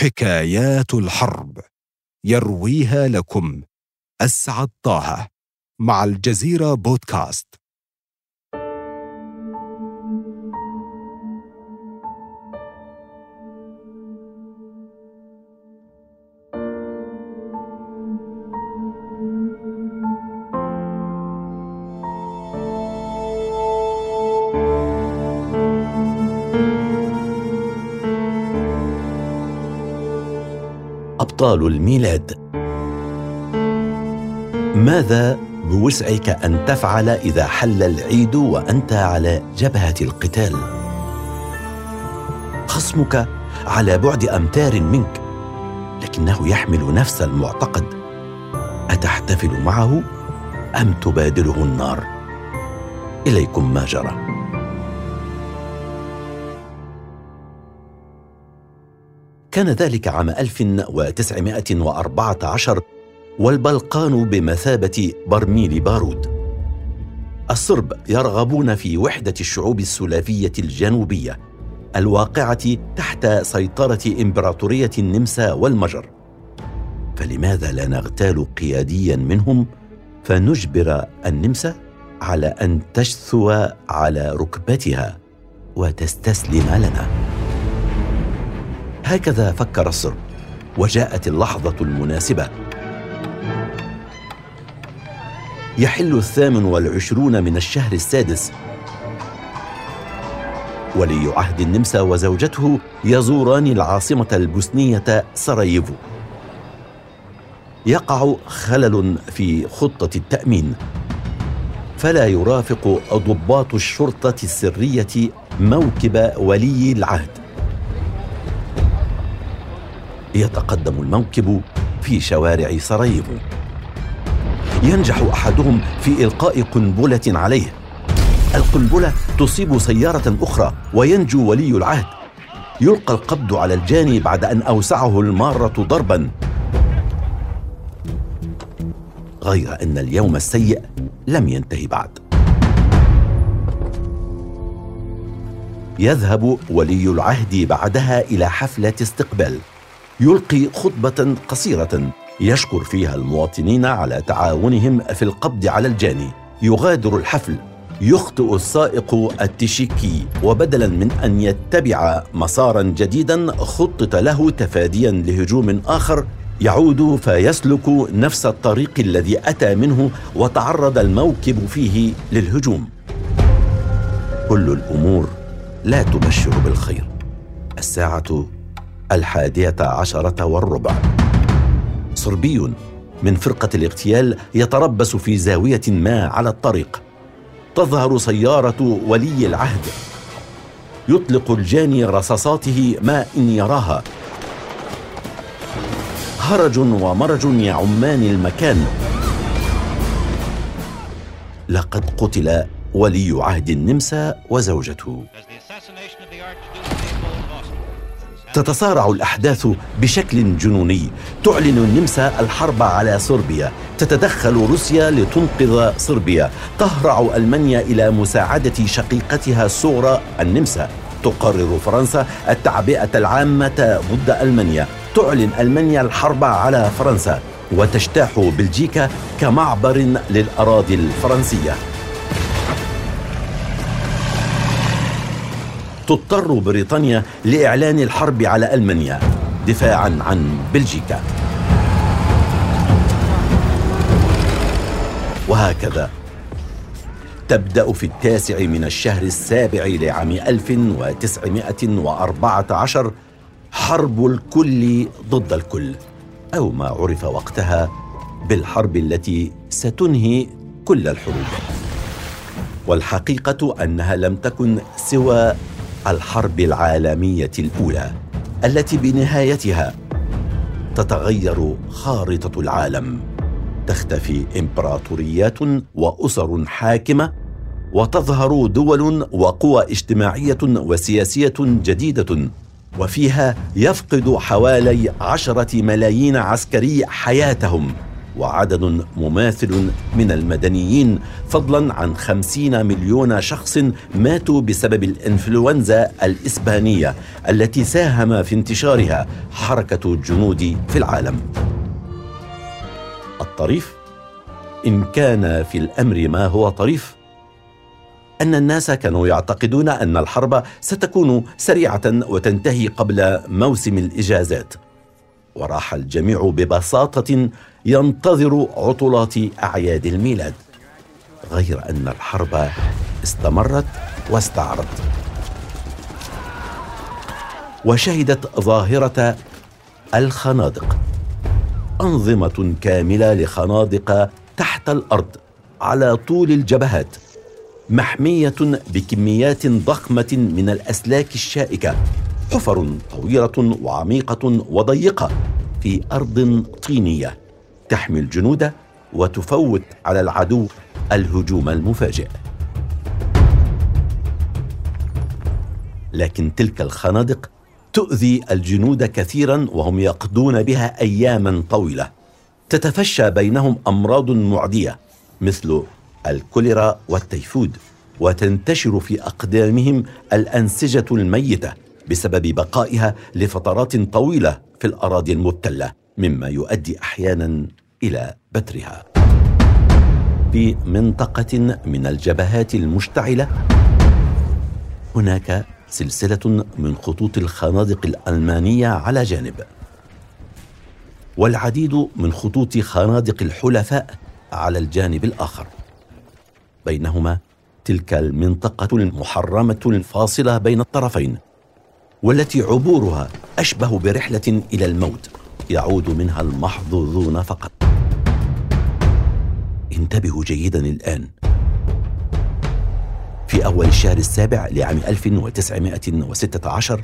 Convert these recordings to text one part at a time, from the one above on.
حكايات الحرب. يرويها لكم. أسعد طه. مع الجزيرة بودكاست. أبطال الميلاد ماذا بوسعك أن تفعل إذا حل العيد وأنت على جبهة القتال؟ خصمك على بعد أمتار منك لكنه يحمل نفس المعتقد أتحتفل معه أم تبادله النار؟ إليكم ما جرى كان ذلك عام 1914 والبلقان بمثابة برميل بارود. الصرب يرغبون في وحدة الشعوب السلافية الجنوبية الواقعة تحت سيطرة إمبراطورية النمسا والمجر. فلماذا لا نغتال قياديا منهم فنجبر النمسا على أن تشثو على ركبتها وتستسلم لنا؟ هكذا فكر الصرب وجاءت اللحظة المناسبة. يحل الثامن والعشرون من الشهر السادس. ولي عهد النمسا وزوجته يزوران العاصمة البوسنية سراييفو. يقع خلل في خطة التأمين. فلا يرافق ضباط الشرطة السرية موكب ولي العهد. يتقدم الموكب في شوارع سراييفو ينجح أحدهم في إلقاء قنبلة عليه. القنبلة تصيب سيارة أخرى وينجو ولي العهد. يلقى القبض على الجاني بعد أن أوسعه المارة ضربا. غير أن اليوم السيء لم ينتهي بعد. يذهب ولي العهد بعدها إلى حفلة استقبال. يلقي خطبة قصيرة يشكر فيها المواطنين على تعاونهم في القبض على الجاني. يغادر الحفل. يخطئ السائق التشيكي. وبدلا من أن يتبع مسارا جديدا خطط له تفاديا لهجوم آخر. يعود فيسلك نفس الطريق الذي أتى منه وتعرض الموكب فيه للهجوم. كل الأمور لا تبشر بالخير. الساعة الحادية عشرة والربع. صربي من فرقة الاغتيال يتربص في زاوية ما على الطريق. تظهر سيارة ولي العهد. يطلق الجاني رصاصاته ما إن يراها. هرج ومرج يعمان المكان. لقد قتل ولي عهد النمسا وزوجته. تتصارع الأحداث بشكل جنوني. تعلن النمسا الحرب على صربيا. تتدخل روسيا لتنقذ صربيا. تهرع ألمانيا إلى مساعدة شقيقتها الصغرى النمسا تقرر فرنسا التعبئة العامة ضد ألمانيا. تعلن ألمانيا الحرب على فرنسا. وتجتاح بلجيكا كمعبر للأراضي الفرنسية. تضطر بريطانيا لإعلان الحرب على ألمانيا. دفاعا عن بلجيكا. وهكذا تبدأ في التاسع من الشهر السابع لعام 1914 حرب الكل ضد الكل. أو ما عرف وقتها بالحرب التي ستنهي كل الحروب. والحقيقة أنها لم تكن سوى الحرب العالمية الأولى التي بنهايتها تتغير خارطة العالم. تختفي إمبراطوريات وأسر حاكمة وتظهر دول وقوى اجتماعية وسياسية جديدة وفيها يفقد حوالي عشرة ملايين عسكري حياتهم. وعدد مماثل من المدنيين فضلا عن خمسين مليون شخص ماتوا بسبب الإنفلونزا الإسبانية التي ساهم في انتشارها حركة الجنود في العالم. الطريف؟ إن كان في الأمر ما هو طريف. أن الناس كانوا يعتقدون أن الحرب ستكون سريعة وتنتهي قبل موسم الإجازات. وراح الجميع ببساطة ينتظر عطلات أعياد الميلاد غير أن الحرب استمرت واستعرت. وشهدت ظاهرة الخنادق أنظمة كاملة لخنادق تحت الأرض على طول الجبهات محمية بكميات ضخمة من الأسلاك الشائكة. حفر طويلة وعميقة وضيقة في أرض طينية تحمي الجنود وتفوت على العدو الهجوم المفاجئ. لكن تلك الخنادق تؤذي الجنود كثيرا وهم يقضون بها اياما طويلة. تتفشى بينهم أمراض معدية مثل الكوليرا والتيفود وتنتشر في أقدامهم الأنسجة الميتة بسبب بقائها لفترات طويلة في الأراضي المبتلة مما يؤدي أحيانا إلى بترها. في منطقة من الجبهات المشتعلة هناك سلسلة من خطوط الخنادق الألمانية على جانب. والعديد من خطوط خنادق الحلفاء على الجانب الآخر. بينهما تلك المنطقة المحرمة الفاصلة بين الطرفين. والتي عبورها أشبه برحلة إلى الموت يعود منها المحظوظون فقط. انتبهوا جيدا الآن. في أول الشهر السابع لعام 1916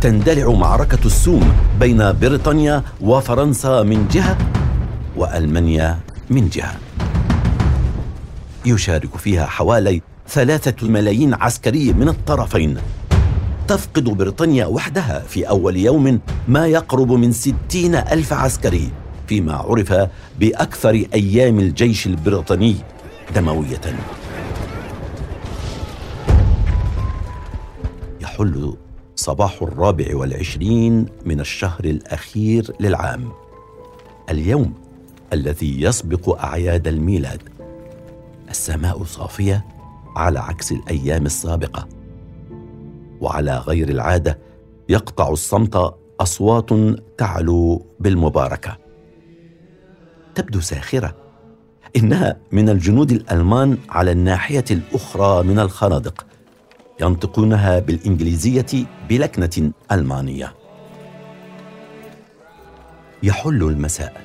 تندلع معركة السوم بين بريطانيا وفرنسا من جهة وألمانيا من جهة. يشارك فيها حوالي ثلاثة ملايين عسكري من الطرفين. تفقد بريطانيا وحدها في أول يوم ما يقرب من ستين ألف عسكري فيما عرف بأكثر أيام الجيش البريطاني دموية. يحل صباح الرابع والعشرين من الشهر الأخير للعام. اليوم الذي يسبق أعياد الميلاد. السماء صافية على عكس الأيام السابقة. وعلى غير العادة يقطع الصمت أصوات تعلو بالمباركة. تبدو ساخرة إنها من الجنود الألمان على الناحية الأخرى من الخنادق ينطقونها بالإنجليزية بلكنة ألمانية. يحل المساء.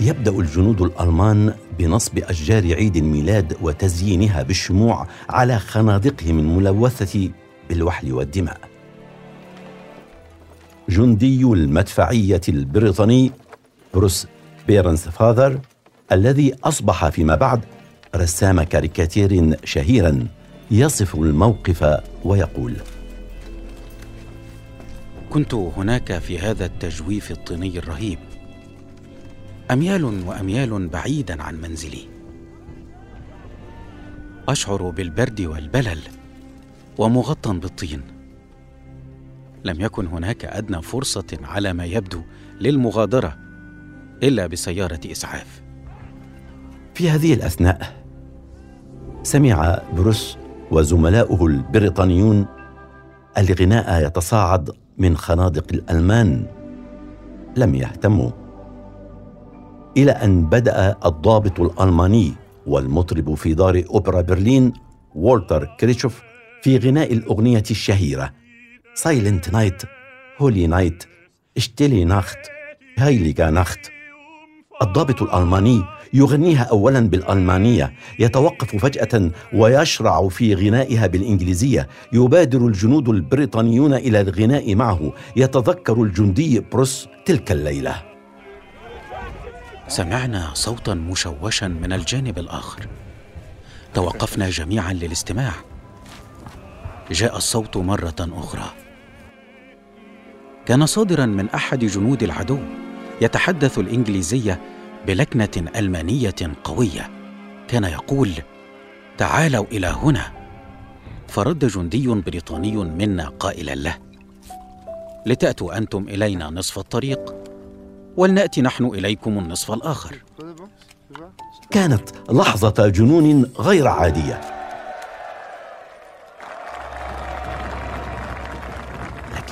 يبدأ الجنود الألمان بنصب أشجار عيد الميلاد وتزيينها بالشموع على خنادقهم الملوثة بالوحل والدماء. جندي المدفعية البريطاني بروس بيرنس فاذر الذي أصبح فيما بعد رسام كاريكاتير شهيرا يصف الموقف ويقول كنت هناك في هذا التجويف الطيني الرهيب. أميال وأميال بعيدا عن منزلي. أشعر بالبرد والبلل. ومغطى بالطين. لم يكن هناك أدنى فرصة على ما يبدو للمغادرة إلا بسيارة إسعاف. في هذه الأثناء سمع بروس وزملاؤه البريطانيون الغناء يتصاعد من خنادق الألمان. لم يهتموا إلى أن بدأ الضابط الألماني والمطرب في دار أوبرا برلين والتر كريتشوف في غناء الأغنية الشهيرة. Silent night Holy night Stille Nacht heilige Nacht الضابط الألماني يغنيها أولا بالألمانية يتوقف فجأة ويشرع في غنائها بالإنجليزية. يبادر الجنود البريطانيون إلى الغناء معه. يتذكر الجندي بروس تلك الليلة. سمعنا صوتا مشوشا من الجانب الآخر. توقفنا جميعا للاستماع. جاء الصوت مرة أخرى. كان صادرا من أحد جنود العدو يتحدث الإنجليزية بلكنة ألمانية قوية. كان يقول تعالوا إلى هنا. فرد جندي بريطاني منا قائلا له لتأتوا أنتم إلينا نصف الطريق ولنأتي نحن إليكم النصف الآخر. كانت لحظة جنون غير عادية.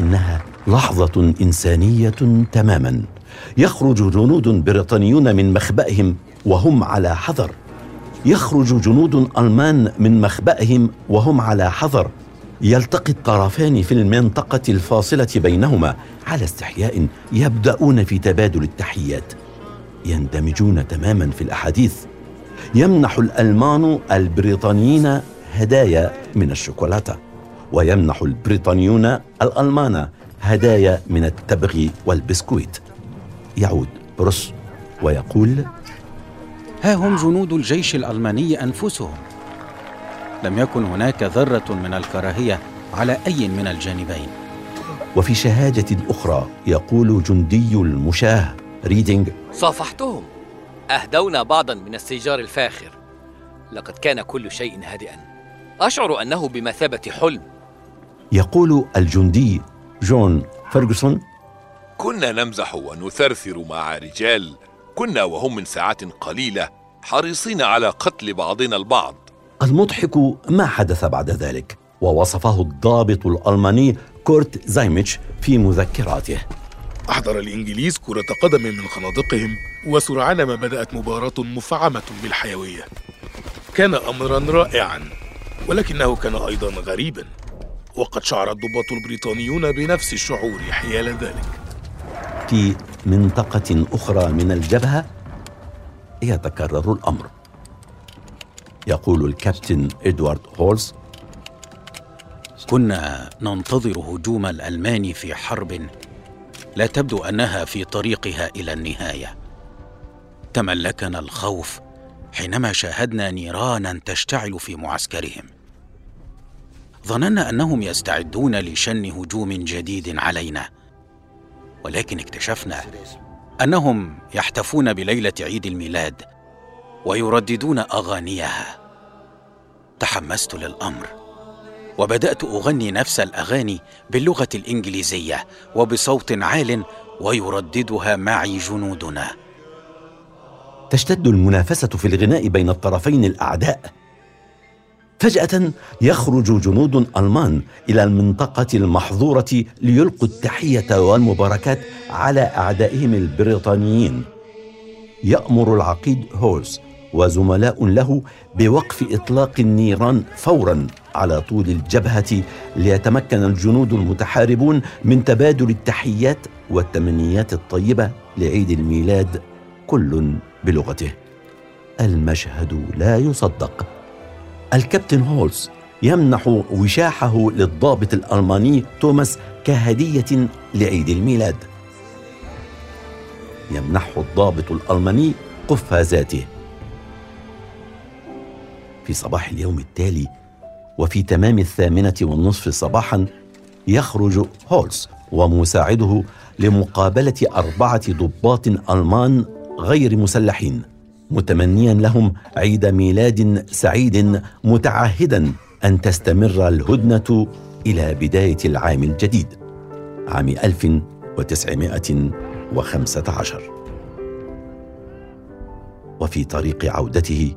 لكنها لحظة إنسانية تماما. يخرج جنود بريطانيون من مخبأهم وهم على حذر. يخرج جنود ألمان من مخبأهم وهم على حذر. يلتقي الطرفان في المنطقة الفاصلة بينهما على استحياء يبدأون في تبادل التحيات. يندمجون تماما في الأحاديث. يمنح الألمان البريطانيين هدايا من الشوكولاتة. ويمنح البريطانيون الألمان هدايا من التبغ والبسكويت. يعود بروس ويقول ها هم جنود الجيش الألماني أنفسهم. لم يكن هناك ذرة من الكراهية على أي من الجانبين. وفي شهادة أخرى يقول جندي المشاه ريدينج صافحتهم. أهدونا بعضا من السيجار الفاخر. لقد كان كل شيء هادئا. أشعر أنه بمثابة حلم. يقول الجندي جون فيرغسون كنا نمزح ونثرثر مع رجال. كنا وهم من ساعات قليلة حريصين على قتل بعضنا البعض. المضحك ما حدث بعد ذلك ووصفه الضابط الألماني كورت زايميتش في مذكراته. أحضر الإنجليز كرة قدم من خنادقهم وسرعان ما بدأت مباراة مفعمة بالحيوية. كان أمرا رائعا ولكنه كان أيضا غريبا. وقد شعر الضباط البريطانيون بنفس الشعور حيال ذلك. في منطقة أخرى من الجبهة يتكرر الأمر. يقول الكابتن إدوارد هولز كنا ننتظر هجوم الألمان في حرب لا تبدو أنها في طريقها إلى النهاية. تملكنا الخوف حينما شاهدنا نيرانا تشتعل في معسكرهم. ظننا أنهم يستعدون لشن هجوم جديد علينا ولكن اكتشفنا أنهم يحتفون بليلة عيد الميلاد ويرددون أغانيها. تحمست للأمر وبدأت أغني نفس الأغاني باللغة الإنجليزية وبصوت عال ويرددها معي جنودنا. تشتد المنافسة في الغناء بين الطرفين الأعداء. فجأة يخرج جنود ألمان إلى المنطقة المحظورة ليلقوا التحية والمباركات على أعدائهم البريطانيين. يأمر العقيد هولز وزملاء له بوقف إطلاق النيران فورا على طول الجبهة ليتمكن الجنود المتحاربون من تبادل التحيات والتمنيات الطيبة لعيد الميلاد كل بلغته. المشهد لا يصدق. الكابتن هولز يمنح وشاحه للضابط الألماني توماس كهدية لعيد الميلاد. يمنحه الضابط الألماني قفازاته في صباح اليوم التالي وفي تمام الثامنة والنصف صباحا يخرج هولز ومساعده لمقابلة أربعة ضباط ألمان غير مسلحين. متمنيا لهم عيد ميلاد سعيد متعهدا أن تستمر الهدنة إلى بداية العام الجديد عام 1915 وفي طريق عودته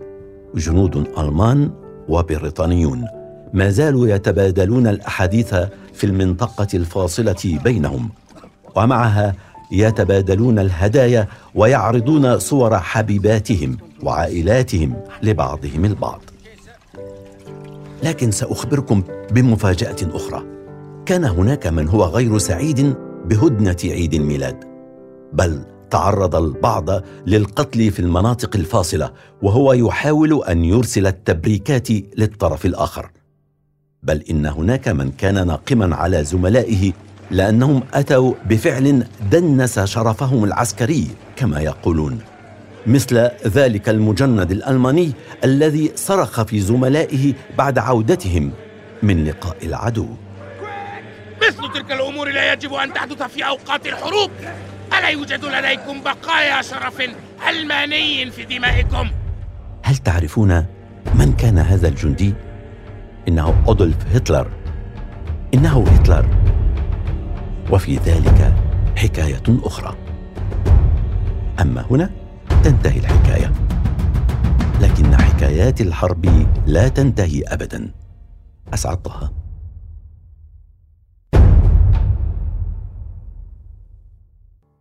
جنود ألمان وبريطانيون ما زالوا يتبادلون الأحاديث في المنطقة الفاصلة بينهم ومعها يتبادلون الهدايا ويعرضون صور حبيباتهم وعائلاتهم لبعضهم البعض. لكن سأخبركم بمفاجأة أخرى. كان هناك من هو غير سعيد بهدنة عيد الميلاد. بل تعرض البعض للقتل في المناطق الفاصلة وهو يحاول أن يرسل التبريكات للطرف الآخر. بل إن هناك من كان ناقما على زملائه لأنهم أتوا بفعل دنس شرفهم العسكري كما يقولون. مثل ذلك المجند الألماني الذي صرخ في زملائه بعد عودتهم من لقاء العدو. مثل تلك الأمور لا يجب أن تحدث في أوقات الحروب. ألا يوجد لديكم بقايا شرف ألماني في دمائكم؟ هل تعرفون من كان هذا الجندي؟ إنه أودولف هتلر. إنه هتلر. وفي ذلك حكاية أخرى. أما هنا تنتهي الحكاية. لكن حكايات الحرب لا تنتهي أبدا. أسعد طه.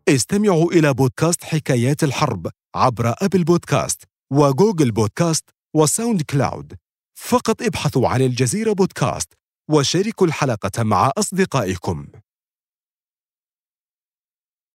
استمعوا إلى بودكاست حكايات الحرب عبر أبل بودكاست وجوجل بودكاست وساوند كلاود. فقط ابحثوا عن الجزيرة بودكاست وشاركوا الحلقة مع أصدقائكم.